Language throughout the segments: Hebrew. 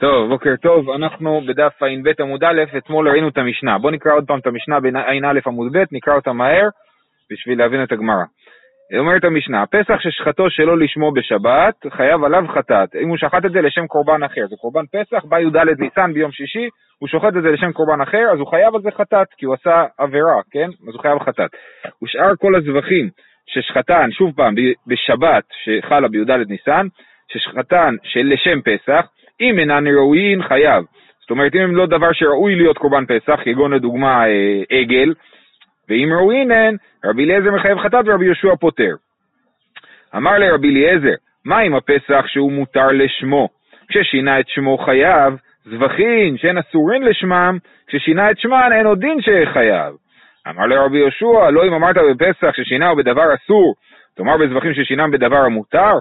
טוב, בוקר טוב, אנחנו בדף ע"ב עמוד א', אתמול ראינו את המשנה. בואו נקרא עוד פעם את המשנה בע"א עמוד ב', נקרא אותה מהר בשביל להבין את הגמרא. אומרת המשנה, פסח ששחטו שלא לשמו בשבת, חייב עליו חטאת. אם הוא שחט את זה לשם קורבן אחר, זה קורבן פסח, בא י"ד ניסן ביום שישי, הוא שוחט את זה לשם קורבן אחר, אז הוא חייב על זה חטאת, כי הוא עשה עבירה, כן? אז הוא חייב חטאת. ושאר כל הזבחים ששחטן, שוב פעם, בשבת שחלה בי"ד ניסן, ששחטן שלשם פסח, אם אינן ראויין חייב. זאת אומרת, אם הם לא דבר שראוי להיות קורבן פסח, כגון לדוגמה אה, עגל, ואם ראויין הן, רבי אליעזר מחייב חטאת ורבי יהושע פוטר. אמר לרבי אליעזר, מה עם הפסח שהוא מותר לשמו? כששינה את שמו חייב, זבחין שאין אסורין לשמם, כששינה את שמן אין עוד דין שחייב. אמר לרבי יהושע, לא אם אמרת בפסח ששינהו בדבר אסור, תאמר בזבחים ששינם בדבר המותר?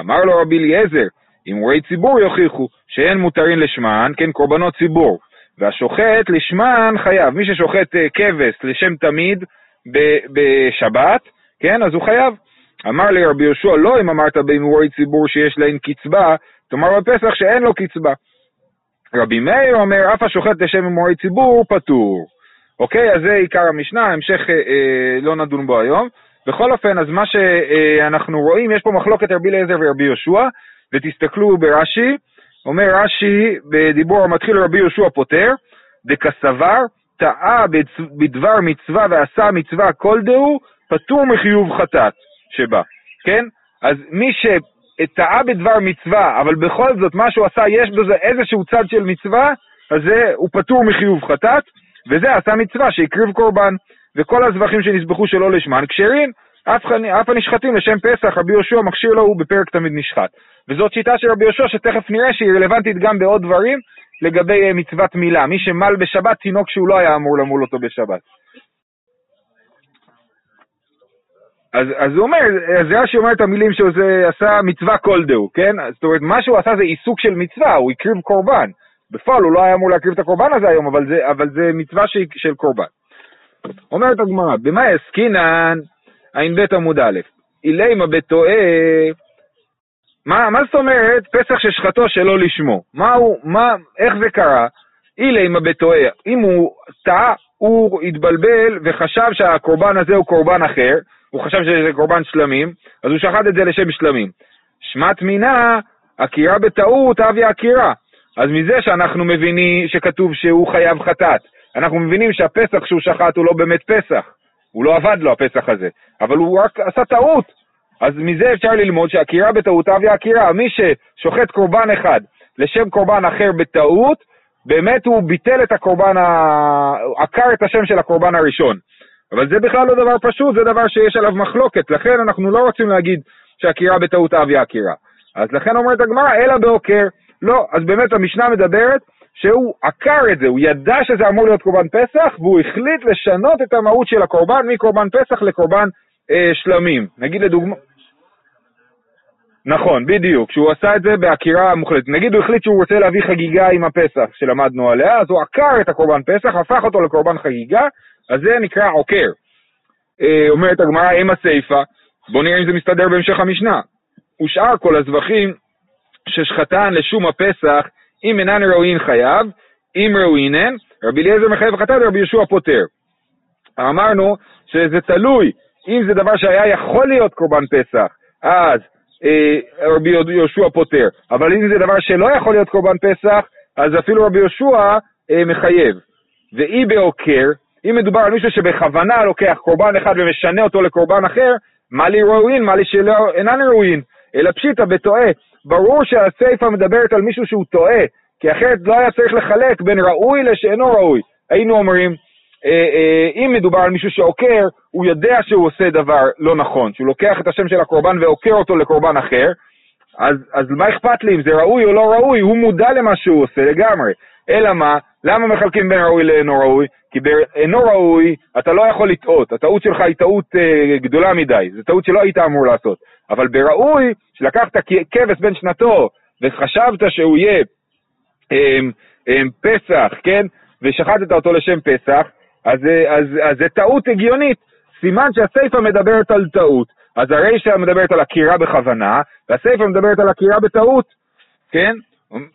אמר לו רבי אליעזר, הימורי ציבור יוכיחו שאין מותרים לשמן, כן, קורבנות ציבור. והשוחט לשמן חייב. מי ששוחט אה, כבש לשם תמיד בשבת, כן, אז הוא חייב. אמר לי רבי יהושע, לא אם אמרת בהימורי ציבור שיש להן קצבה, תאמר בפסח שאין לו קצבה. רבי מאיר אומר, אף השוחט לשם הימורי ציבור פטור. אוקיי, אז זה עיקר המשנה, המשך אה, אה, לא נדון בו היום. בכל אופן, אז מה שאנחנו רואים, יש פה מחלוקת רבי אליעזר ורבי יהושע, ותסתכלו ברש"י, אומר רש"י בדיבור המתחיל רבי יהושע פוטר, דקסבר, טעה בדבר מצווה ועשה מצווה כל דהו, פטור מחיוב חטאת שבה, כן? אז מי שטעה בדבר מצווה, אבל בכל זאת מה שהוא עשה, יש בזה איזשהו צד של מצווה, אז זה, הוא פטור מחיוב חטאת, וזה עשה מצווה שהקריב קורבן, וכל הזבחים שנזבחו שלא לשמן כשרים, אף, הנשחטים לשם פסח, רבי יהושע מכשיר לו הוא בפרק תמיד נשחט. וזאת שיטה של רבי יהושע שתכף נראה שהיא רלוונטית גם בעוד דברים לגבי אה, מצוות מילה. מי שמל בשבת, תינוק שהוא לא היה אמור למול אותו בשבת. אז, אז הוא אומר, אז רש"י אומר את המילים שהוא עשה מצווה כל דהו, כן? זאת אומרת, מה שהוא עשה זה עיסוק של מצווה, הוא הקריב קורבן. בפועל הוא לא היה אמור להקריב את הקורבן הזה היום, אבל זה, אבל זה מצווה של, של קורבן. אומרת הגמרא, במה עסקינן ע"ב עמוד א', אילימה בטועה, מה, מה זאת אומרת פסח ששחטו שלא לשמו? מה הוא, מה, איך זה קרה? אילימה בטועה, אם הוא טעה, הוא התבלבל וחשב שהקורבן הזה הוא קורבן אחר, הוא חשב שזה קורבן שלמים, אז הוא שחט את זה לשם שלמים. שמת מינה, עקירה בטעות, אבי עקירה. אז מזה שאנחנו מבינים שכתוב שהוא חייב חטאת, אנחנו מבינים שהפסח שהוא שחט הוא לא באמת פסח. הוא לא עבד לו הפסח הזה, אבל הוא רק עשה טעות. אז מזה אפשר ללמוד שעקירה בטעות אבי עקירה. מי ששוחט קורבן אחד לשם קורבן אחר בטעות, באמת הוא ביטל את הקורבן, עקר את השם של הקורבן הראשון. אבל זה בכלל לא דבר פשוט, זה דבר שיש עליו מחלוקת, לכן אנחנו לא רוצים להגיד שעקירה בטעות אבי עקירה. אז לכן אומרת הגמרא, אלא בעוקר. לא, אז באמת המשנה מדברת שהוא עקר את זה, הוא ידע שזה אמור להיות קורבן פסח, והוא החליט לשנות את המהות של הקורבן מקורבן פסח לקורבן אה, שלמים. נגיד לדוגמה... נכון, בדיוק, שהוא עשה את זה בעקירה מוחלטת. נגיד הוא החליט שהוא רוצה להביא חגיגה עם הפסח שלמדנו עליה, אז הוא עקר את הקורבן פסח, הפך אותו לקורבן חגיגה, אז זה נקרא עוקר. אה, אומרת הגמרא, אם הסיפה, בואו נראה אם זה מסתדר בהמשך המשנה. ושאר כל הזבחים ששחטן לשום הפסח, אם אינן ראויין חייב, אם ראויינן, רבי אליעזר מחייב חטאת ורבי יהושע פוטר. אמרנו שזה תלוי, אם זה דבר שהיה יכול להיות קורבן פסח, אז אה, רבי יהושע פוטר, אבל אם זה דבר שלא יכול להיות קורבן פסח, אז אפילו רבי יהושע אה, מחייב. ואי בעוקר, אם מדובר על מישהו שבכוונה לוקח קורבן אחד ומשנה אותו לקורבן אחר, מה לי ראויין, מה לי שלא אינן ראויין, אלא פשיטא בטועה. ברור שהסיפא מדברת על מישהו שהוא טועה, כי אחרת לא היה צריך לחלק בין ראוי לשאינו ראוי. היינו אומרים, אה, אה, אם מדובר על מישהו שעוקר, הוא יודע שהוא עושה דבר לא נכון, שהוא לוקח את השם של הקורבן ועוקר אותו לקורבן אחר, אז, אז מה אכפת לי אם זה ראוי או לא ראוי? הוא מודע למה שהוא עושה לגמרי. אלא מה? למה מחלקים בין ראוי לאינו ראוי? כי באינו ראוי אתה לא יכול לטעות, הטעות שלך היא טעות אה, גדולה מדי, זו טעות שלא היית אמור לעשות. אבל בראוי, שלקחת כבש בן שנתו וחשבת שהוא יהיה אה, אה, פסח, כן? ושחטת אותו לשם פסח, אז, אז, אז זה טעות הגיונית. סימן שהסיפא מדברת על טעות. אז הרישא מדברת על עקירה בכוונה, והסיפא מדברת על עקירה בטעות, כן?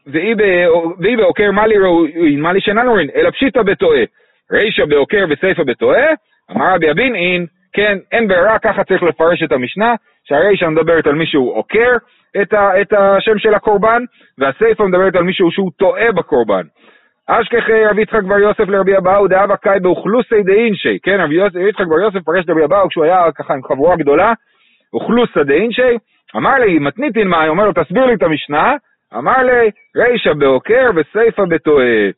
ואי בעוקר מה לי ראוין, מה לי שאינן ראוין, אלא פשיטא בטועה. רישא בעוקר וסיפא בטועה, אמר רבי אבין אין, כן, אין ברירה, ככה צריך לפרש את המשנה, שהרישא מדברת על מישהו עוקר את, ה, את השם של הקורבן, והסיפא מדברת על מישהו שהוא טועה בקורבן. אשכחי רבי יצחק בר יוסף לרבי אבאו דאבה קאי באוכלוסי דאינשי, כן, רבי יצחק בר יוסף פרש לרבי אבאו כשהוא היה ככה עם חבורה גדולה, אוכלוסא דאינשי, אמר לי, מתניתין מאי, אומר לו, תסביר לי את המשנה, אמר לי, רישא בעוקר וסיפא בטועה.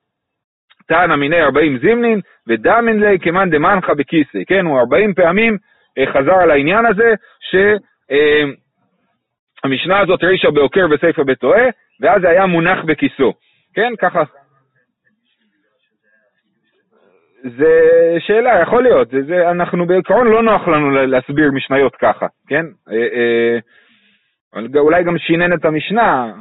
תנא מיני ארבעים זימנין, ודמין לי כמאן דמנחה בכיסא, כן, הוא ארבעים פעמים אה, חזר על העניין הזה, שהמשנה אה, הזאת רישא בעוקר וסיפא בטועה, ואז זה היה מונח בכיסו, כן, ככה. זה שאלה, יכול להיות, זה, זה, אנחנו בעיקרון לא נוח לנו להסביר משניות ככה, כן? אה, אה, אולי גם שינן את המשנה.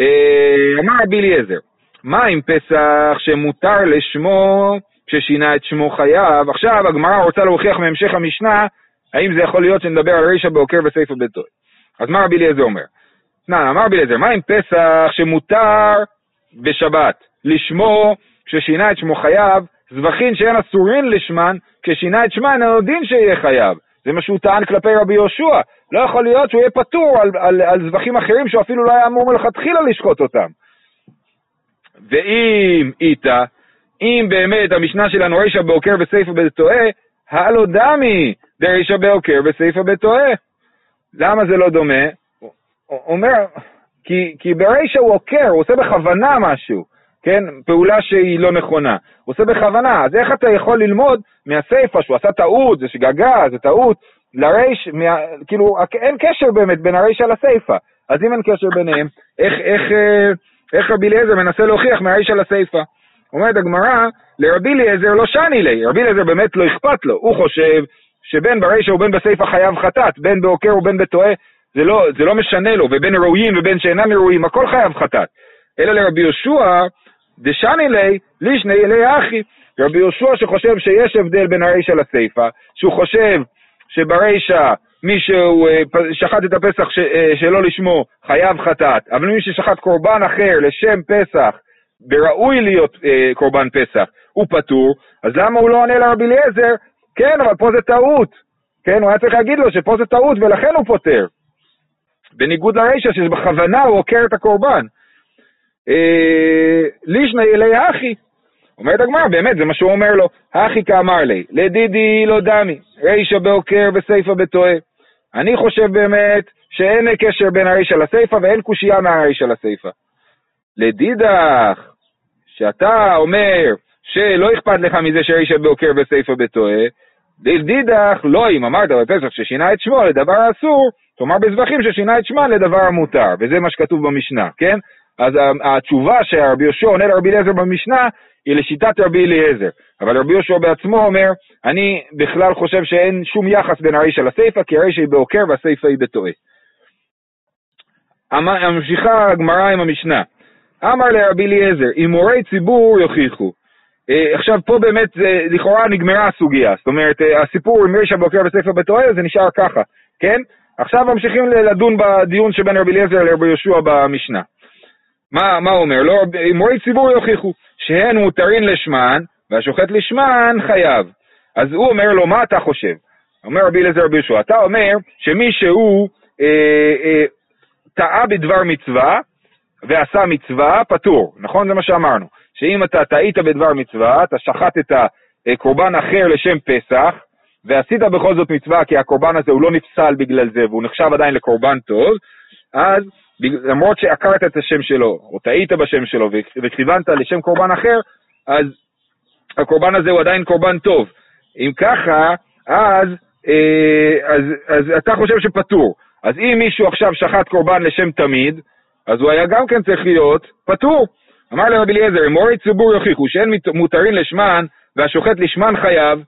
אה, אמר רבי אליעזר, מה עם פסח שמותר לשמו כששינה את שמו חייב? עכשיו הגמרא רוצה להוכיח מהמשך המשנה, האם זה יכול להיות שנדבר על רישא בעוקר וסייפה בטוי. אז מה רבי אליעזר אומר? נא, אמר רבי אליעזר, מה עם פסח שמותר בשבת לשמו כששינה את שמו חייב, זבחין שאין אסורין לשמן, כששינה את שמן אין דין שיהיה חייב. זה מה שהוא טען כלפי רבי יהושע. לא יכול להיות שהוא יהיה פטור על, על, על זבחים אחרים שהוא אפילו לא היה אמור מלכתחילה לשחוט אותם. ואם איתה, אם באמת המשנה שלנו רישא בעוקר וסייפא בטועה, הלו דמי דרישא בעוקר וסייפא בטועה. למה זה לא דומה? אומר, כי, כי ברישא הוא עוקר, הוא עושה בכוונה משהו. כן, פעולה שהיא לא נכונה. הוא עושה בכוונה, אז איך אתה יכול ללמוד מהסיפא שהוא עשה טעות, זה שגגה, זה טעות, לריש, מה, כאילו, אין קשר באמת בין הרישא לסיפא. אז אם אין קשר ביניהם, איך, איך, אה, איך רבי אליעזר מנסה להוכיח מהרישא לסיפא? אומרת הגמרא, לרבי אליעזר לא שני לי, רבי אליעזר באמת לא אכפת לו, הוא חושב שבין ברישא ובין בסיפא חייב חטאת, בין בעוקר ובין בטועה, זה לא, זה לא משנה לו, ובין ראויים ובין שאינם ראויים, הכל חייב חטאת. אלא לרבי יהושע, דשני לי, לישני אלי אחי. רבי יהושע שחושב שיש הבדל בין הרישא לסיפא, שהוא חושב שברישא מי אה, שחט את הפסח אה, שלא לשמו חייב חטאת, אבל מי ששחט קורבן אחר לשם פסח וראוי להיות אה, קורבן פסח, הוא פטור, אז למה הוא לא עונה לרבי אליעזר? כן, אבל פה זה טעות. כן, הוא היה צריך להגיד לו שפה זה טעות ולכן הוא פוטר. בניגוד לרישא שבכוונה הוא עוקר את הקורבן. אה, לישנא אלי אחי. אומרת הגמרא, באמת, זה מה שהוא אומר לו. אחי כאמר לי, לדידי לא דמי, רישא בעוקר וסיפא בטועה. אני חושב באמת שאין קשר בין הרישא לסיפא ואין קושייה מהרישא לסיפא. לדידך, שאתה אומר שלא אכפת לך מזה שרישא בעוקר וסיפא בטועה, לדידך, לא אם אמרת בפסח ששינה את שמו לדבר אסור, תאמר בזבחים ששינה את שמה לדבר המותר, וזה מה שכתוב במשנה, כן? אז התשובה שרבי יהושע עונה לרבי אליעזר במשנה היא לשיטת רבי אליעזר. אבל רבי יהושע בעצמו אומר, אני בכלל חושב שאין שום יחס בין הרישא לסיפא, כי הרישא היא בעוקר והסיפא היא בטועה. ממשיכה הגמרא עם המשנה. אמר לרבי אליעזר, אם מורי ציבור יוכיחו. אה, עכשיו פה באמת לכאורה נגמרה הסוגיה, זאת אומרת אה, הסיפור עם רישא בעוקר וסיפא בטועה זה נשאר ככה, כן? עכשיו ממשיכים לדון בדיון שבין רבי אליעזר לרבי יהושע במשנה. מה, מה הוא אומר? לא, מורי ציבור יוכיחו שהן מותרין לשמן, והשוחט לשמן חייב. אז הוא אומר לו, מה אתה חושב? אומר רבי אליעזר רבי יהושע, אתה אומר שמי שהוא אה, אה, טעה בדבר מצווה ועשה מצווה, פטור, נכון? זה מה שאמרנו. שאם אתה טעית בדבר מצווה, אתה שחטת אה, קורבן אחר לשם פסח, ועשית בכל זאת מצווה כי הקורבן הזה הוא לא נפסל בגלל זה והוא נחשב עדיין לקורבן טוב, אז למרות שעקרת את השם שלו, או טעית בשם שלו וכיוונת לשם קורבן אחר, אז הקורבן הזה הוא עדיין קורבן טוב. אם ככה, אז, אה, אז, אז אתה חושב שפטור. אז אם מישהו עכשיו שחט קורבן לשם תמיד, אז הוא היה גם כן צריך להיות פטור. אמר לרבי אליעזר, אם מורי ציבור יוכיחו שאין מותרים לשמן והשוחט לשמן חייב,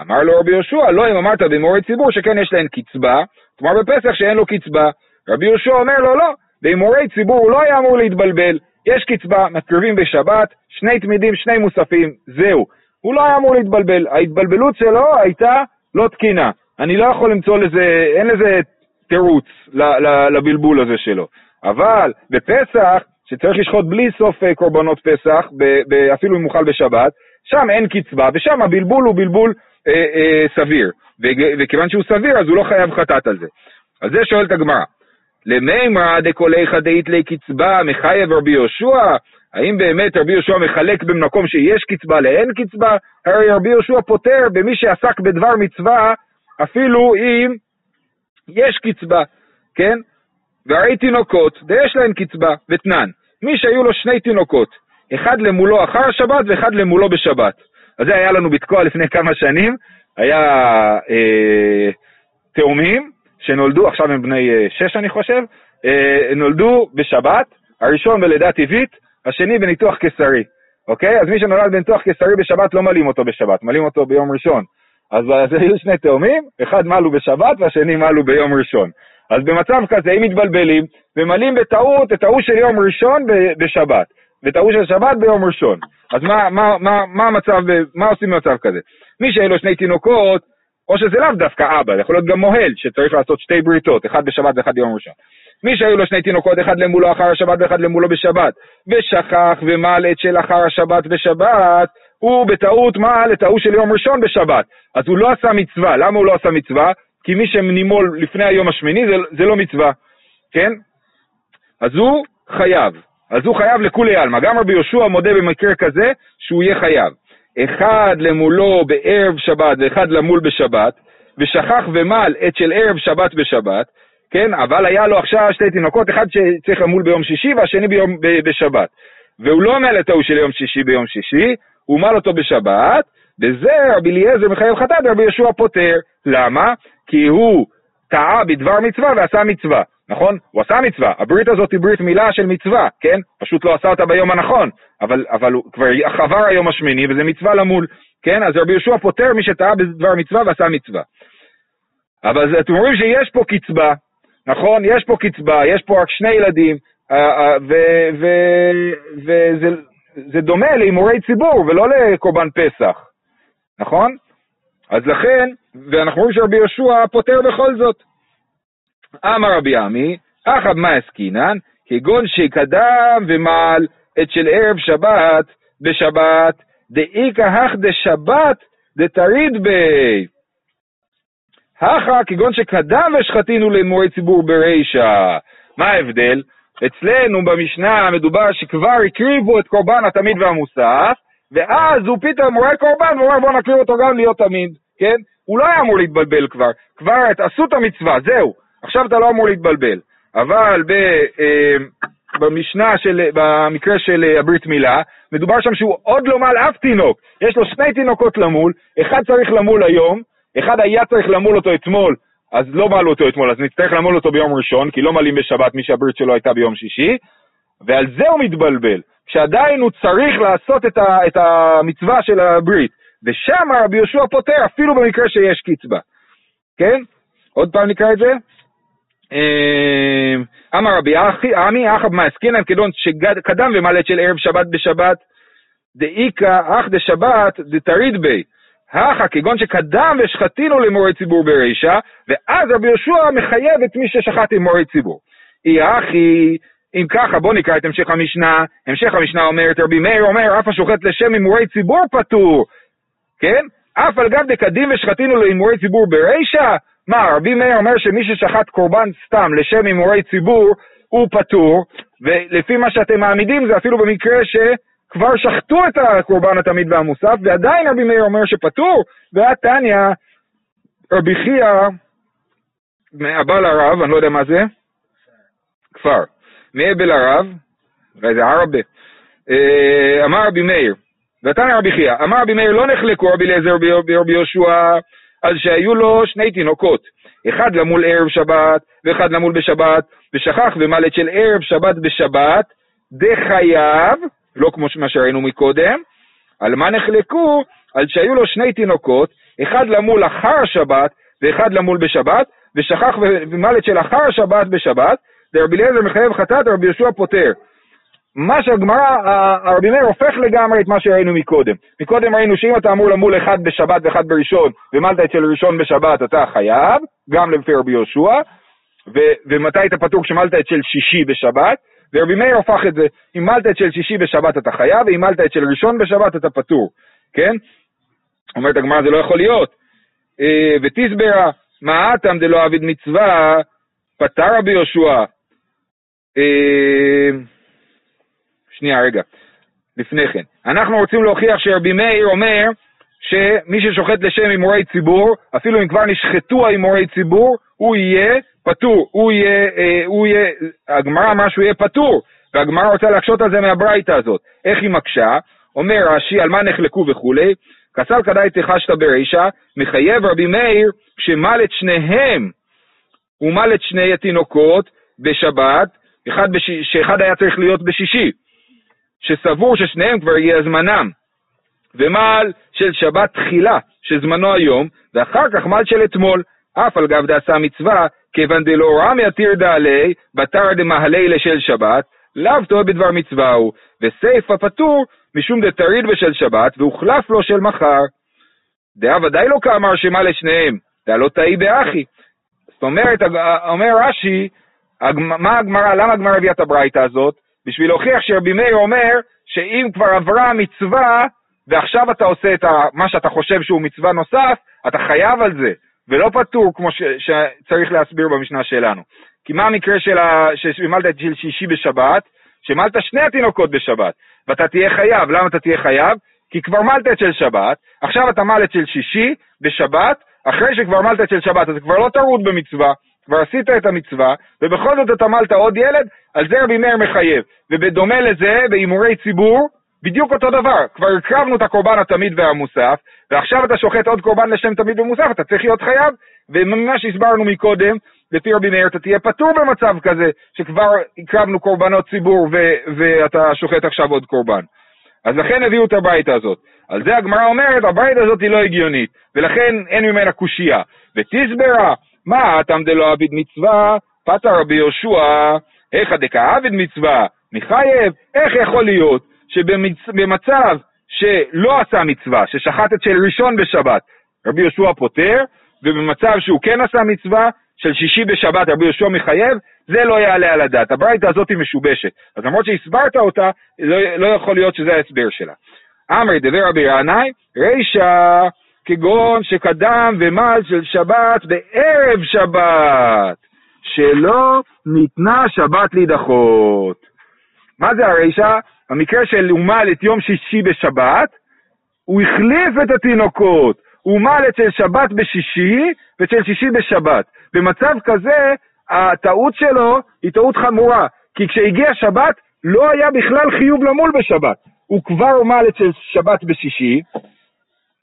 אמר לו רבי יהושע, לא אם אמרת במורי ציבור שכן יש להן קצבה, כלומר בפסח שאין לו קצבה. רבי יהושע אומר לו, לא, בהימורי ציבור הוא לא היה אמור להתבלבל, יש קצבה, מקריבים בשבת, שני תמידים, שני מוספים, זהו. הוא לא היה אמור להתבלבל, ההתבלבלות שלו הייתה לא תקינה. אני לא יכול למצוא לזה, אין לזה תירוץ לבלבול הזה שלו. אבל בפסח, שצריך לשחוט בלי סוף אה, קורבנות פסח, אפילו אם מוכל בשבת, שם אין קצבה, ושם הבלבול הוא בלבול אה, אה, סביר. וכיוון שהוא סביר, אז הוא לא חייב חטאת על זה. על זה שואלת הגמרא. למימרא דקוליך דאית לי קצבה מחייב רבי יהושע? האם באמת רבי יהושע מחלק במקום שיש קצבה לאין קצבה? הרי רבי יהושע פוטר במי שעסק בדבר מצווה אפילו אם יש קצבה, כן? והרי תינוקות, ויש להם קצבה, ותנן. מי שהיו לו שני תינוקות, אחד למולו אחר השבת ואחד למולו בשבת. אז זה היה לנו בתקוע לפני כמה שנים, היה אה, תאומים שנולדו, עכשיו הם בני אה, שש אני חושב, אה, נולדו בשבת, הראשון בלידה טבעית, השני בניתוח קיסרי, אוקיי? אז מי שנולד בניתוח קיסרי בשבת לא מלאים אותו בשבת, מלאים אותו ביום ראשון. אז, אז היו שני תאומים, אחד מלו בשבת והשני מלו ביום ראשון. אז במצב כזה, אם מתבלבלים, ממלאים בטעות את ההוא של יום ראשון בשבת, ואת ההוא של שבת ביום ראשון. אז מה, מה, מה, מה המצב, מה עושים במצב כזה? מי שאין לו שני תינוקות, או שזה לאו דווקא אבא, זה יכול להיות גם מוהל, שצריך לעשות שתי בריתות, אחד בשבת ואחד ביום ראשון. מי שהיו לו שני תינוקות, אחד למולו אחר השבת ואחד למולו בשבת, ושכח ומל את של אחר השבת בשבת, הוא בטעות מעל את ההוא של יום ראשון בשבת. אז הוא לא עשה מצווה. למה הוא לא עשה מצווה? כי מי שנימול לפני היום השמיני זה, זה לא מצווה, כן? אז הוא חייב. אז הוא חייב לכולי עלמא. גם רבי יהושע מודה במקרה כזה שהוא יהיה חייב. אחד למולו בערב שבת ואחד למול בשבת, ושכח ומל את של ערב שבת בשבת, כן? אבל היה לו עכשיו שתי תינוקות, אחד שצריך למול ביום שישי והשני ביום, ב, בשבת. והוא לא מל את ההוא של יום שישי ביום שישי, הוא מל אותו בשבת, בזה רבי אליעזר מחייב חטאת ורבי יהושע פוטר. למה? כי הוא טעה בדבר מצווה ועשה מצווה, נכון? הוא עשה מצווה, הברית הזאת היא ברית מילה של מצווה, כן? פשוט לא עשה אותה ביום הנכון, אבל, אבל הוא כבר חבר היום השמיני וזה מצווה למול, כן? אז רבי יהושע פוטר מי שטעה בדבר מצווה ועשה מצווה. אבל אתם רואים שיש פה קצבה, נכון? יש פה קצבה, יש פה רק שני ילדים, אה, אה, וזה דומה להימורי ציבור ולא לקורבן פסח, נכון? אז לכן, ואנחנו רואים שרבי יהושע פותר בכל זאת. אמר רבי עמי, אחב מה עסקינן, כגון שקדם ומעל את של ערב שבת בשבת, דאיכא הך דשבת דתריד בי. הכה כגון שקדם ושחטינו למועד ציבור ברישא. מה ההבדל? אצלנו במשנה מדובר שכבר הקריבו את קורבן התמיד והמוסף, ואז הוא פתאום רואה קורבן ואומר בוא נקריב אותו גם להיות תמיד, כן? הוא לא היה אמור להתבלבל כבר, כבר עשו את המצווה, זהו, עכשיו אתה לא אמור להתבלבל. אבל ב, אה, במשנה של, במקרה של אה, הברית מילה, מדובר שם שהוא עוד לא מל אף תינוק, יש לו שני תינוקות למול, אחד צריך למול היום, אחד היה צריך למול אותו אתמול, אז לא מלו אותו אתמול, אז נצטרך למול אותו ביום ראשון, כי לא מלים בשבת מי שהברית שלו הייתה ביום שישי, ועל זה הוא מתבלבל, כשעדיין הוא צריך לעשות את, ה, את המצווה של הברית, ושם רבי יהושע פותר אפילו במקרה שיש קצבה, כן? עוד פעם נקרא את זה. אמ, אמר רבי עמי אחב מעסקינן כדון שקדם ומלט של ערב שבת בשבת דאיכא אך דשבת דתריד בי הכה כגון שקדם ושחטינו למורי ציבור ברישא, ואז רבי יהושע מחייב את מי ששחט עם מורי ציבור. אי אחי, אם ככה, בואו נקרא את המשך המשנה. המשך המשנה אומרת, רבי מאיר אומר, אף השוחט לשם הימורי ציבור פטור, כן? אף על גב דקדים ושחטינו להימורי ציבור ברישא? מה, רבי מאיר אומר שמי ששחט קורבן סתם לשם הימורי ציבור, הוא פטור, ולפי מה שאתם מעמידים זה אפילו במקרה ש... כבר שחטו את הקורבן התמיד והמוסף, ועדיין רבי מאיר אומר שפטור, והתניא, רבי חייא, הבעל הרב, אני לא יודע מה זה, כפר, מאבל הרב, זה ערבה, אה, אמר רבי מאיר, ותניא רבי חייא, אמר רבי מאיר לא נחלקו רבי אליעזר ורבי יהושע, אז שהיו לו שני תינוקות, אחד למול ערב שבת ואחד למול בשבת, ושכח ומלט של ערב שבת בשבת, דחייב, לא כמו מה שראינו מקודם, על מה נחלקו? על שהיו לו שני תינוקות, אחד למול אחר השבת ואחד למול בשבת, ושכח ומלט של אחר השבת בשבת, ורבי אליעזר מחייב חטאת, ורבי יהושע פוטר. מה שהגמרא, הרבי מאיר הופך לגמרי את מה שראינו מקודם. מקודם ראינו שאם אתה אמור למול אחד בשבת ואחד בראשון, ומלת אצל ראשון בשבת, אתה חייב, גם לפי רבי יהושע. ומתי אתה פטור כשמלת את של שישי בשבת, ורבי מאיר הפך את זה, אם מלת את של שישי בשבת אתה חייב, ואם מלת את של ראשון בשבת אתה פטור, כן? אומרת הגמרא זה לא יכול להיות. אה, ותסברה, מה אטם דלא עביד מצווה, פטר רבי יהושע. שנייה, רגע, לפני כן. אנחנו רוצים להוכיח שרבי מאיר אומר שמי ששוחט לשם הימורי ציבור, אפילו אם כבר נשחטו ההימורי ציבור, הוא יהיה פטור, הוא יהיה, אה, הוא יהיה, הגמרא אמרה שהוא יהיה פטור, והגמרא רוצה להקשות על זה מהברייתא הזאת. איך היא מקשה? אומר רש"י, על מה נחלקו וכולי, כסל כדאי תחשת ברישא, מחייב רבי מאיר שמל את שניהם, הוא מל את שני התינוקות בשבת, אחד בש... שאחד היה צריך להיות בשישי, שסבור ששניהם כבר יהיה זמנם, ומל של שבת תחילה, שזמנו היום, ואחר כך מל של אתמול, אף על גב דעשה מצווה, כיוון דלא רמי עתיר דעלי, בתר דמהלי לשל שבת, לאו טועה בדבר מצווה הוא, וסיפא פטור משום דתריד בשל שבת, והוחלף לו של מחר. דעה ודאי לא כאמר שמה לשניהם, דעה לא תאי באחי. זאת אומרת, אומר רש"י, מה הגמרא, למה הגמרא הביאה את הברייתא הזאת? בשביל להוכיח שרבי מאיר אומר שאם כבר עברה המצווה, ועכשיו אתה עושה את מה שאתה חושב שהוא מצווה נוסף, אתה חייב על זה, ולא פטור כמו ש, שצריך להסביר במשנה שלנו. כי מה המקרה של ה... שמלת את של שישי בשבת? שמלת שני התינוקות בשבת, ואתה תהיה חייב. למה אתה תהיה חייב? כי כבר מלת את של שבת, עכשיו אתה מל את של שישי בשבת, אחרי שכבר מלת את של שבת, אז כבר לא טרוד במצווה, כבר עשית את המצווה, ובכל זאת אתה מלת עוד ילד, על זה רבי מאיר מחייב. ובדומה לזה, בהימורי ציבור, בדיוק אותו דבר, כבר הקרבנו את הקורבן התמיד והמוסף, ועכשיו אתה שוחט עוד קורבן לשם תמיד ומוסף, אתה צריך להיות חייב, וממה שהסברנו מקודם, לפי רבי מאיר אתה תהיה פטור במצב כזה, שכבר הקרבנו קורבנות ציבור ו- ואתה שוחט עכשיו עוד קורבן. אז לכן הביאו את הברייתא הזאת. על זה הגמרא אומרת, הברייתא הזאת היא לא הגיונית, ולכן אין ממנה קושייה. ותסברה, מה, אתם דלא עביד מצווה, פתר רבי יהושע, היכא דכעביד מצווה, מחייב, איך יכול להיות שבמצב שלא עשה מצווה, ששחט את של ראשון בשבת, רבי יהושע פוטר, ובמצב שהוא כן עשה מצווה, של שישי בשבת רבי יהושע מחייב, זה לא יעלה על הדעת. הברייתא הזאת היא משובשת. אז למרות שהסברת אותה, לא, לא יכול להיות שזה ההסבר שלה. אמרי דבר רבי רענאי, רישא כגון שקדם ומל של שבת בערב שבת, שלא ניתנה שבת להידחות. מה זה הרישא? המקרה של הוא מל את יום שישי בשבת, הוא החליף את התינוקות, הוא מל אצל שבת בשישי ואצל שישי בשבת. במצב כזה, הטעות שלו היא טעות חמורה, כי כשהגיע שבת לא היה בכלל חיוב למול בשבת. הוא כבר מל אצל שבת בשישי,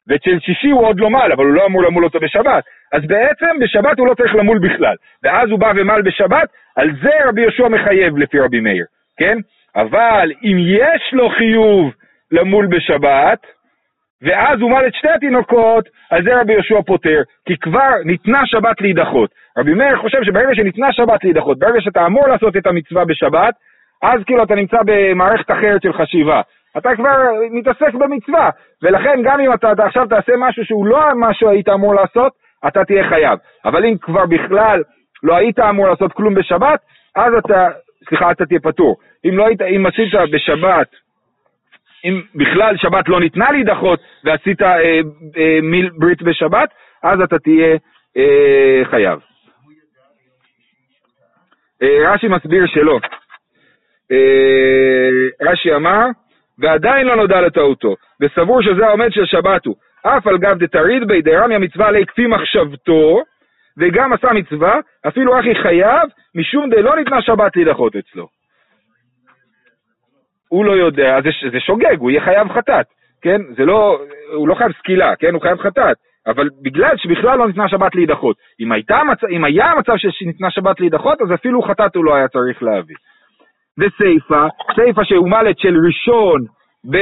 ואצל שישי הוא עוד לא מל, אבל הוא לא אמור למול אותו בשבת. אז בעצם בשבת הוא לא צריך למול בכלל. ואז הוא בא ומל בשבת, על זה רבי יהושע מחייב לפי רבי מאיר, כן? אבל אם יש לו חיוב למול בשבת, ואז הוא מל את שתי התינוקות, על זה רבי יהושע פותר, כי כבר ניתנה שבת להידחות. רבי מאיר חושב שברגע שניתנה שבת להידחות, ברגע שאתה אמור לעשות את המצווה בשבת, אז כאילו אתה נמצא במערכת אחרת של חשיבה. אתה כבר מתעסק במצווה, ולכן גם אם אתה, עכשיו תעשה משהו שהוא לא מה שהיית אמור לעשות, אתה תהיה חייב. אבל אם כבר בכלל לא היית אמור לעשות כלום בשבת, אז אתה, סליחה, אתה תהיה פטור. אם לא היית, אם עשית בשבת אם בכלל שבת לא ניתנה להידחות ועשית אה, אה, מיל ברית בשבת, אז אתה תהיה אה, חייב. אה, רש"י מסביר שלא. אה, רש"י אמר, ועדיין לא נודע לטעותו, וסבור שזה העומד של שבת הוא. אף על גב דתריד בי דרמיה מצווה עלי כפי מחשבתו, וגם עשה מצווה, אפילו אחי חייב, משום דלא ניתנה שבת להידחות אצלו. הוא לא יודע, זה, זה שוגג, הוא יהיה חייב חטאת, כן? זה לא, הוא לא חייב סקילה, כן? הוא חייב חטאת, אבל בגלל שבכלל לא ניתנה שבת להידחות. אם, מצ... אם היה מצב שניתנה שבת להידחות, אז אפילו חטאת הוא לא היה צריך להביא. וסיפא, סיפא שהומלת של ראשון ב,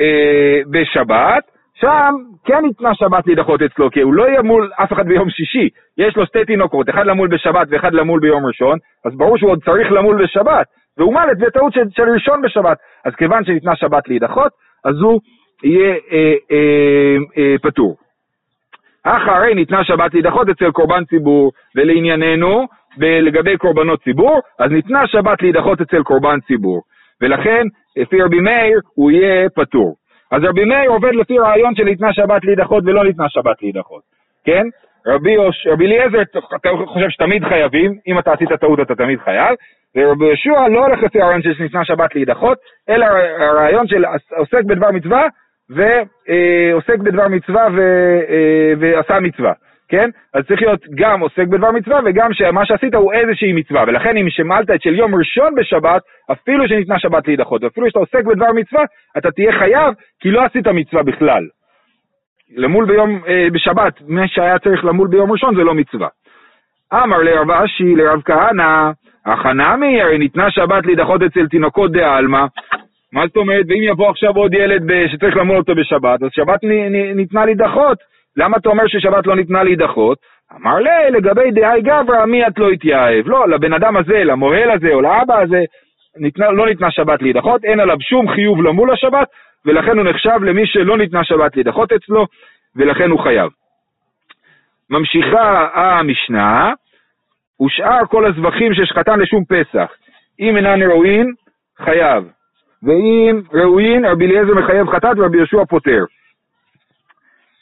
אה, בשבת, שם כן ניתנה שבת להידחות אצלו, כי הוא לא יהיה מול אף אחד ביום שישי. יש לו שתי תינוקות, אחד למול בשבת ואחד למול ביום ראשון, אז ברור שהוא עוד צריך למול בשבת. והוא מלט בטעות של, של ראשון בשבת. אז כיוון שניתנה שבת להידחות, אז הוא יהיה אה, אה, אה, פטור. אחרי ניתנה שבת להידחות אצל קורבן ציבור, ולענייננו, לגבי קורבנות ציבור, אז ניתנה שבת להידחות אצל קורבן ציבור. ולכן, לפי רבי מאיר, הוא יהיה פטור. אז רבי מאיר עובד לפי רעיון של ניתנה שבת להידחות ולא ניתנה שבת להידחות, כן? רבי, אליעזר, אתה חושב שתמיד חייבים, אם אתה עשית טעות אתה תמיד חייב, ורבי יהושע לא הולך לפי הרעיון של ניתנה שבת להידחות, אלא הרעיון של עוסק בדבר מצווה, ועוסק בדבר מצווה אה, ועשה מצווה, כן? אז צריך להיות גם עוסק בדבר מצווה וגם שמה שעשית הוא איזושהי מצווה, ולכן אם שמלת את של יום ראשון בשבת, אפילו שניתנה שבת להידחות, ואפילו שאתה עוסק בדבר מצווה, אתה תהיה חייב כי לא עשית מצווה בכלל. למול ביום, אה, בשבת, מה שהיה צריך למול ביום ראשון זה לא מצווה. אמר לרב אשי, לרב כהנא, החנמי, הרי ניתנה שבת להידחות אצל תינוקות דעלמא. מה זאת אומרת, ואם יבוא עכשיו עוד ילד שצריך למול אותו בשבת, אז שבת ניתנה להידחות. למה אתה אומר ששבת לא ניתנה להידחות? אמר לי, לגבי דהי גברא, מי את לא התייעב? לא, לבן אדם הזה, למוהל הזה או לאבא הזה, ניתנה, לא ניתנה שבת להידחות, אין עליו שום חיוב למול השבת, ולכן הוא נחשב למי שלא ניתנה שבת להידחות אצלו, ולכן הוא חייב. ממשיכה המשנה, ושאר כל הזבחים ששחטן לשום פסח, אם אינן ראוין, חייב. ואם ראוין, רבי אליעזר מחייב חטאת ורבי יהושע פוטר.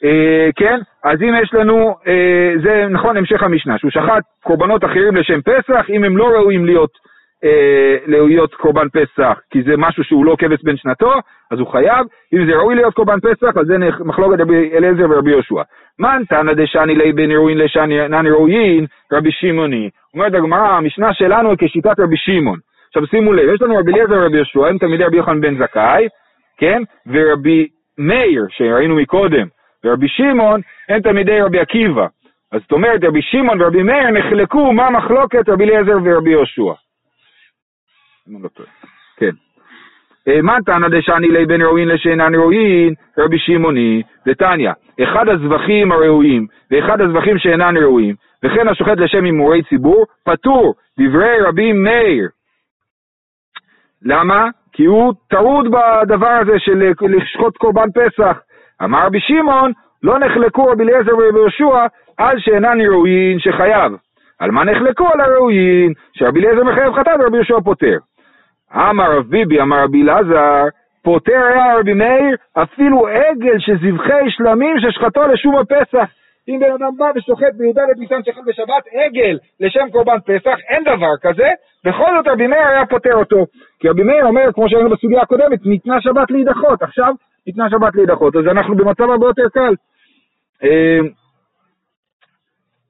אה, כן, אז אם יש לנו, אה, זה נכון המשך המשנה, שהוא שחט קורבנות אחרים לשם פסח, אם הם לא ראויים להיות, אה, להיות קורבן פסח, כי זה משהו שהוא לא כבש בן שנתו, אז הוא חייב, אם זה ראוי להיות קורבן פסח, אז זה מחלוקת רבי אליעזר ורבי יהושע. מן תנא דשני לי בין ראוין לשאינן ראוין, רבי שמעוני. אומרת הגמרא, המשנה שלנו היא כשיטת רבי שמעון. עכשיו שימו לב, יש לנו רבי אליעזר ורבי יהושע, הם תלמידי רבי יוחנן בן זכאי, כן? ורבי מאיר, שראינו מקודם, ורבי שמעון, הם תלמידי רבי עקיבא. אז זאת אומרת, רבי שמעון ורבי מאיר נחלקו מה מחלוקת רבי אליעזר ורבי יהושע. לא. כן. אה, מה תנא דשני לי בין ראוין לשאינן ראוין, רבי שמעוני, דתניא, אחד הזבחים הראויים ואחד הזבחים שאינן ראויים, וכן השוחט לשם הימורי ציבור, פטור, דברי רבי מאיר. למה? כי הוא טרוד בדבר הזה של אה, לשחוט קורבן פסח. אמר רבי שמעון, לא נחלקו רבי אליעזר ורבי יהושע על שאינן ראוין שחייב. על מה נחלקו? על הראוין, שרבי אליעזר מחייב חטאת ורבי יהושע פוטר. אמר רב ביבי, אמר רבי אלעזר, פוטר היה רבי מאיר אפילו עגל שזבחי שלמים ששחטו לשום הפסח. אם בן אדם בא ושוחט בי"ד ניסן שחט בשבת עגל לשם קורבן פסח, אין דבר כזה, בכל זאת רבי מאיר היה פוטר אותו. כי רבי מאיר אומר, כמו שהיינו בסוגיה הקודמת, ניתנה שבת להידחות, עכשיו ניתנה שבת להידחות, אז אנחנו במצב הרבה יותר קל. אה,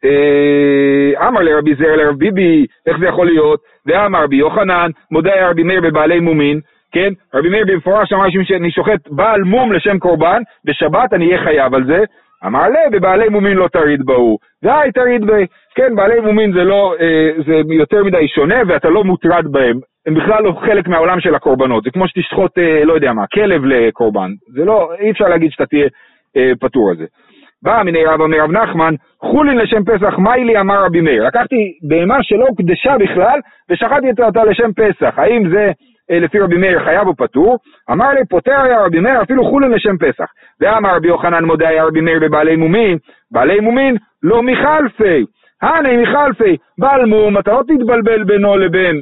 אה, אמר לרבי זר לרב ביבי, איך זה יכול להיות? ואמר רבי יוחנן, מודה רבי מאיר בבעלי מומין, כן? רבי מאיר במפורש אמר שאני שוחט בעל מום לשם קורבן, בשבת אני אהיה חייב על זה. אמר לה, בבעלי מומין לא תריד בהו. והי תריד בי. כן, בעלי מומין זה לא, אה, זה יותר מדי שונה ואתה לא מוטרד בהם. הם בכלל לא חלק מהעולם של הקורבנות. זה כמו שתשחוט, אה, לא יודע מה, כלב לקורבן. זה לא, אי אפשר להגיד שאתה תהיה אה, פטור על זה. בא מיני רבא מרב נחמן, חולין לשם פסח, מה לי אמר רבי מאיר? לקחתי בהמה שלא הוקדשה בכלל, ושחטתי אותה לשם פסח. האם זה לפי רבי מאיר חייב או פטור? אמר לי, פוטר היה רבי מאיר אפילו חולין לשם פסח. ואמר רבי יוחנן מודה היה רבי מאיר בבעלי מומין, בעלי מומין לא מחלפי. הנה מחלפי, בעל מום, אתה לא תתבלבל בינו לבין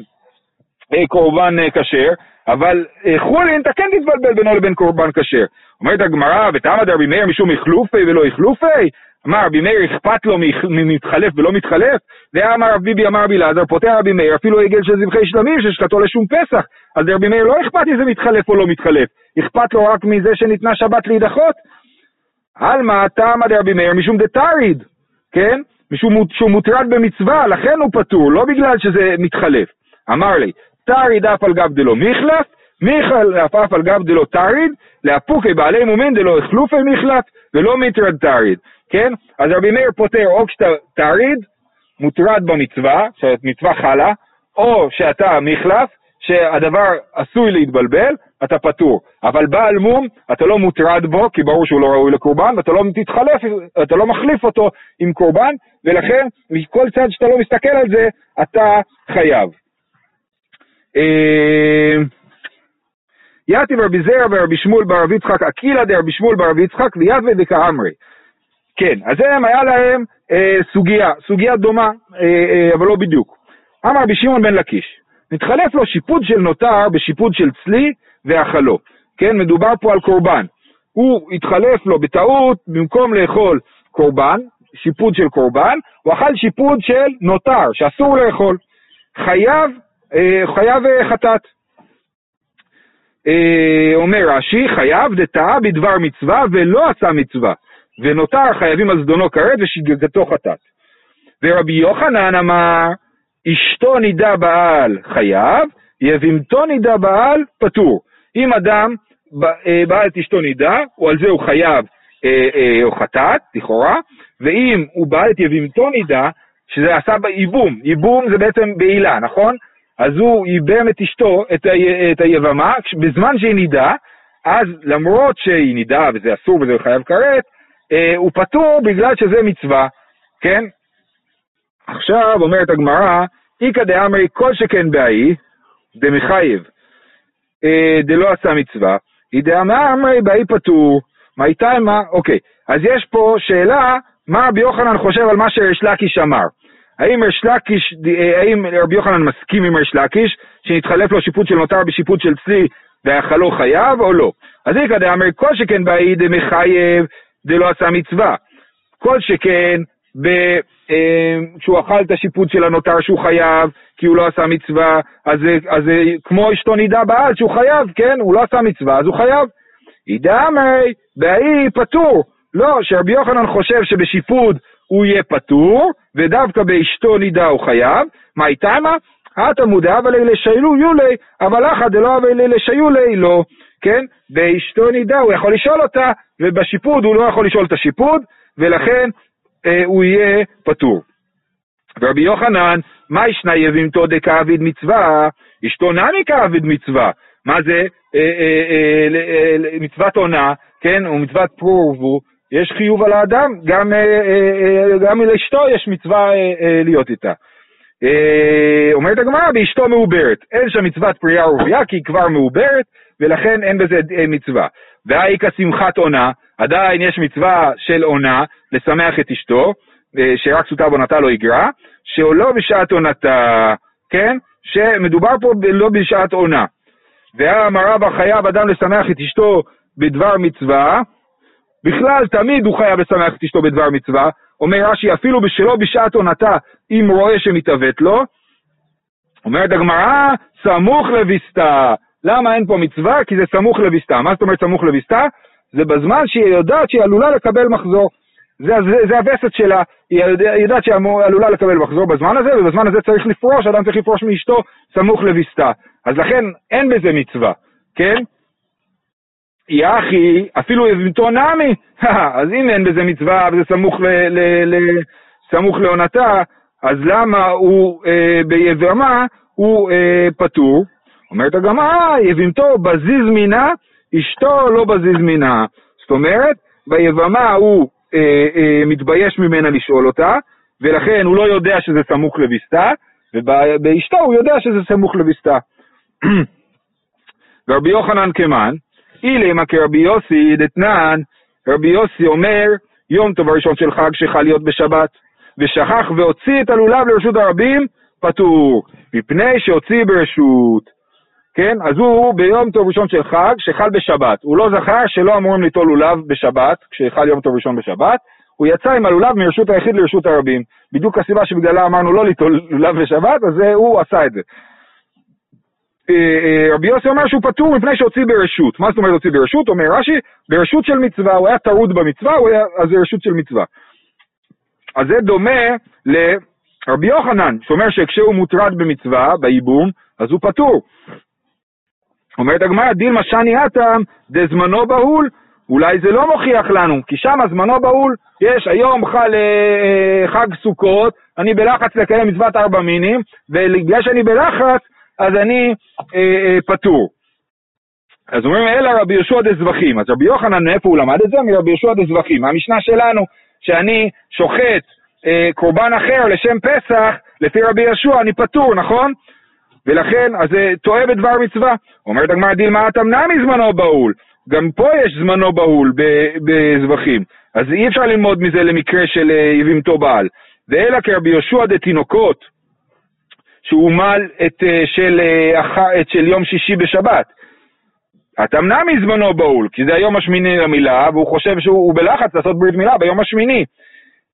אה, קורבן אה, כשר, אבל אה, חולין אתה כן תתבלבל בינו לבין קורבן כשר. אומרת הגמרא, ותעמד רבי מאיר משום איכלופי ולא איכלופי? אמר רבי מאיר אכפת לו ממתחלף ולא מתחלף? ואמר רבי ביבי אמר רבי אלעזר, פוטר רבי מאיר אפילו עגל של זבחי שלמים ששחטו לשום פסח. אז לרבי מאיר לא אכפת אם זה מתחלף או לא מתחלף, אכפת לו רק מזה שניתנה שבת להידחות. עלמא תעמד רבי מאיר משום דתריד, כן? משום שהוא מוטרד במצווה, לכן הוא פטור, לא בגלל שזה מתחלף. אמר לי, תריד אף על גב דלא מחלף, מחלף אף על גב דלא תריד, לאפוקי בעלי מומין דלא החלופי מחלף, ולא מטרד תריד, כן? אז רבי מאיר פוטר או כשאתה תריד, מוטרד במצווה, שהמצווה חלה, או שאתה מחלף, שהדבר עשוי להתבלבל, אתה פטור. אבל בעל מום, אתה לא מוטרד בו, כי ברור שהוא לא ראוי לקורבן, ואתה לא תתחלף, אתה לא מחליף אותו עם קורבן, ולכן, מכל צד שאתה לא מסתכל על זה, אתה חייב. אה, יתיב רבי זרע ורבי שמואל ברב יצחק, אקילה דרבי שמואל ברב יצחק, ויתווה דקאמרי. כן, אז הם, היה להם אה, סוגיה, סוגיה דומה, אה, אה, אבל לא בדיוק. אמר רבי שמעון בן לקיש, מתחלף לו שיפוד של נותר בשיפוד של צלי ואכלו. כן, מדובר פה על קורבן. הוא התחלף לו בטעות, במקום לאכול קורבן, שיפוד של קורבן, הוא אכל שיפוד של נותר, שאסור לאכול. חייב, אה, חייב אה, חטאת. אה, אומר רש"י, חייב דתאה בדבר מצווה ולא עשה מצווה, ונותר חייבים על זדונו כרת ושגגתו חטאת. ורבי יוחנן אמר, אשתו נידה בעל חייב, יבימתו נידה בעל פטור. אם אדם אה, בעל את אשתו נידה, או על זה הוא חייב אה, אה, או חטאת, לכאורה, ואם הוא בעל את יבימתו נידה, שזה עשה בייבום, ייבום זה בעצם בעילה, נכון? אז הוא ייבם את אשתו, את, ה, את היבמה, בזמן שהיא נידה, אז למרות שהיא נידה וזה אסור וזה חייב כרת, אה, הוא פטור בגלל שזה מצווה, כן? עכשיו אומרת הגמרא, איכא דאמרי כל שכן באי, דמחייב, אה, דלא עשה מצווה, היא דאמרי באי פטור, מה איתה מה, אוקיי, אז יש פה שאלה, מה רבי יוחנן חושב על מה שריש לקיש אמר. האם ריש לקיש, אה, האם רבי יוחנן מסכים עם ריש לקיש, שנתחלף לו שיפוט של נותר בשיפוט של צלי והאכלו חייב או לא? אז איכא דאמרי כל שכן באי דמחייב דלא עשה מצווה. כל שכן ב, אה, כשהוא אכל את השיפוט של הנותר שהוא חייב, כי הוא לא עשה מצווה, אז זה כמו אשתו נידה בעד שהוא חייב, כן? הוא לא עשה מצווה, אז הוא חייב. אידמי, בהאי פטור. לא, שרבי יוחנן חושב שבשיפוד הוא יהיה פטור, ודווקא באשתו נידה הוא חייב. מה איתמה? התלמוד אבא לי לשיילו יולי, אבל אחא דלא אבא לי לשיולי לא. כן? באשתו נידה הוא יכול לשאול אותה, ובשיפוד הוא לא יכול לשאול את השיפוד, ולכן אה, הוא יהיה פטור. ורבי יוחנן, מה ישנה יבימתו דכעביד מצווה? אשתו נמי כעביד מצווה. מה זה? אה, אה, אה, מצוות עונה, כן? או מצוות פרו ורבו, יש חיוב על האדם, גם, גם לאשתו יש מצווה להיות איתה. אומרת הגמרא, באשתו מעוברת. אין שם מצוות פרייה ורבייה, כי היא כבר מעוברת, ולכן אין בזה מצווה. והאיכא שמחת עונה, עדיין יש מצווה של עונה, לשמח את אשתו, שרק סוטה בעונתה לא יגרע, שלא בשעת עונתה, כן? שמדובר פה לא בשעת עונה. והאמר רבא חייב אדם לשמח את אשתו בדבר מצווה, בכלל תמיד הוא חייב לשמח את אשתו בדבר מצווה, אומר רש"י אפילו שלא בשעת עונתה אם רואה שמתעוות לו, אומרת הגמרא סמוך לביסתה, למה אין פה מצווה? כי זה סמוך לביסתה, מה זאת אומרת סמוך לביסתה? זה בזמן שהיא יודעת שהיא עלולה לקבל מחזור. זה, זה, זה הווסת שלה, היא יודעת שהיא עלולה לקבל מחזור בזמן הזה, ובזמן הזה צריך לפרוש, אדם צריך לפרוש מאשתו סמוך לביסתה. אז לכן אין בזה מצווה, כן? יחי, אפילו יבמתו נמי, אז אם אין בזה מצווה וזה סמוך, ל, ל, ל, סמוך לעונתה, אז למה הוא אה, ביבמה הוא אה, פטור? אומרת הגמרא, יבמתו בזיז מינה, אשתו לא בזיז מינה. זאת אומרת, ביבמה הוא אה, אה, מתבייש ממנה לשאול אותה, ולכן הוא לא יודע שזה סמוך לביסתה, ובאשתו הוא יודע שזה סמוך לביסתה. ורבי יוחנן כמן, אילמה כרבי יוסי דתנן, רבי יוסי אומר, יום טוב הראשון של חג שחל להיות בשבת, ושכח והוציא את הלולב לרשות הרבים, פטור, מפני שהוציא ברשות. כן? אז הוא ביום טוב ראשון של חג, שחל בשבת. הוא לא זכר שלא אמורים ליטול לולב בשבת, כשחל יום טוב ראשון בשבת, הוא יצא עם הלולב מרשות היחיד לרשות הרבים. בדיוק הסיבה שבגללה אמרנו לא ליטול לולב בשבת, אז הוא עשה את זה. אה, אה, רבי יוסי אומר שהוא פטור מפני שהוציא ברשות. מה זאת אומרת הוציא ברשות? אומר רש"י, ברשות של מצווה, הוא היה טרוד במצווה, הוא היה, אז זה רשות של מצווה. אז זה דומה לרבי יוחנן, שאומר שכשהוא מוטרד במצווה, בייבום, אז הוא פטור. אומרת הגמרא, דילמה שני אטם דזמנו בהול, אולי זה לא מוכיח לנו, כי שם זמנו בהול, יש היום חל, אה, חג סוכות, אני בלחץ לקיים מצוות ארבע מינים, ובגלל שאני בלחץ, אז אני אה, אה, פטור. אז אומרים, אלא רבי יהושע דזבחים. אז רבי יוחנן, מאיפה הוא למד את זה? מרבי יהושע דזבחים. מהמשנה שלנו, שאני שוחט אה, קורבן אחר לשם פסח, לפי רבי יהושע אני פטור, נכון? ולכן, אז זה טועה בדבר מצווה. אומרת הגמרא דילמה אתם נמי זמנו בהול. גם פה יש זמנו בהול בזבחים, אז אי אפשר ללמוד מזה למקרה של אה, יבימתו בעל. ואלא כרבי יהושע דתינוקות, שהוא מל את אה, של, אה, את של יום שישי בשבת. התמנע מזמנו בהול, כי זה היום השמיני למילה, והוא חושב שהוא בלחץ לעשות ברית מילה ביום השמיני.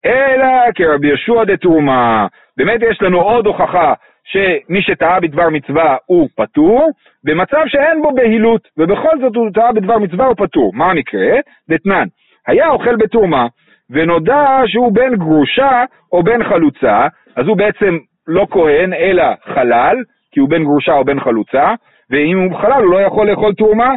אלא כרבי יהושע דתרומה. באמת יש לנו עוד הוכחה שמי שטעה בדבר מצווה הוא פטור, במצב שאין בו בהילות, ובכל זאת הוא טעה בדבר מצווה הוא פטור. מה המקרה? דתנן, היה אוכל בתרומה, ונודע שהוא בן גרושה או בן חלוצה, אז הוא בעצם לא כהן אלא חלל, כי הוא בן גרושה או בן חלוצה, ואם הוא חלל הוא לא יכול לאכול תרומה,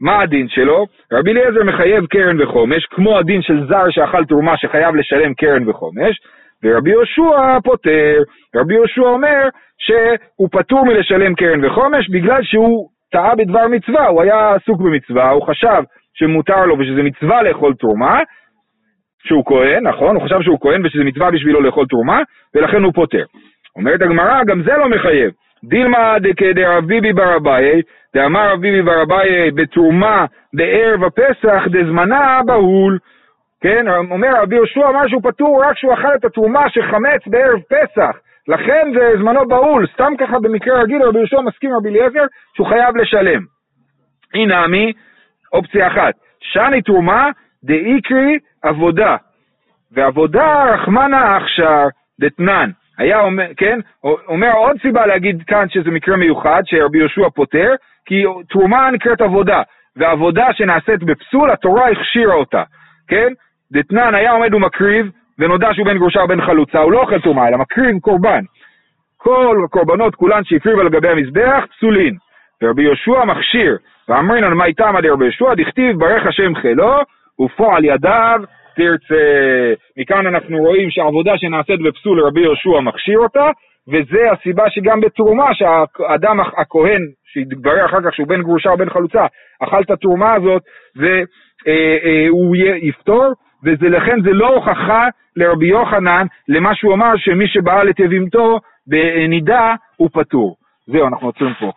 מה הדין שלו? רבי אליעזר מחייב קרן וחומש, כמו הדין של זר שאכל תרומה שחייב לשלם קרן וחומש, ורבי יהושע פוטר. רבי יהושע אומר שהוא פטור מלשלם קרן וחומש בגלל שהוא טעה בדבר מצווה, הוא היה עסוק במצווה, הוא חשב שמותר לו ושזה מצווה לאכול תרומה, שהוא כהן, נכון? הוא חשב שהוא כהן ושזה מצווה בשבילו לאכול תרומה, ולכן הוא פוטר. אומרת הגמרא, גם זה לא מחייב. דילמא דרב ביבי בר אביי, דאמר רב ביבי בר אביי בתרומה בערב הפסח דזמנה בהול. כן, אומר רבי יהושע אמר שהוא פטור רק כשהוא אכל את התרומה שחמץ בערב פסח. לכן זה זמנו בהול, סתם ככה במקרה רגיל רבי יהושע מסכים רבי אליעזר שהוא חייב לשלם. הנה עמי, אופציה אחת, שני תרומה דאיקרי עבודה, ועבודה רחמנה הכשר דתנן. היה אומר, כן, אומר עוד סיבה להגיד כאן שזה מקרה מיוחד, שרבי יהושע פותר, כי תרומה נקראת עבודה, ועבודה שנעשית בפסול, התורה הכשירה אותה, כן? דתנן היה עומד ומקריב, ונודע שהוא בן גרושה או בן חלוצה, הוא לא אוכל תרומה, אלא מקריב קורבן. כל הקורבנות כולן שהקריב על גבי המזבח, פסולין. ורבי יהושע מכשיר, ואמרינן מה איתם עד רבי יהושע, דכתיב ברך השם חילו, ופועל ידיו תרצה. מכאן אנחנו רואים שהעבודה שנעשית בפסול רבי יהושע מכשיר אותה, וזה הסיבה שגם בתרומה, שהאדם הכהן, שהתברר אחר כך שהוא בן גרושה או בן חלוצה, אכל את התרומה הזאת, והוא יפתור, ולכן זה לא הוכחה לרבי יוחנן למה שהוא אמר שמי שבעל את יבימתו בנידה הוא פטור. זהו, אנחנו עוצרים פה.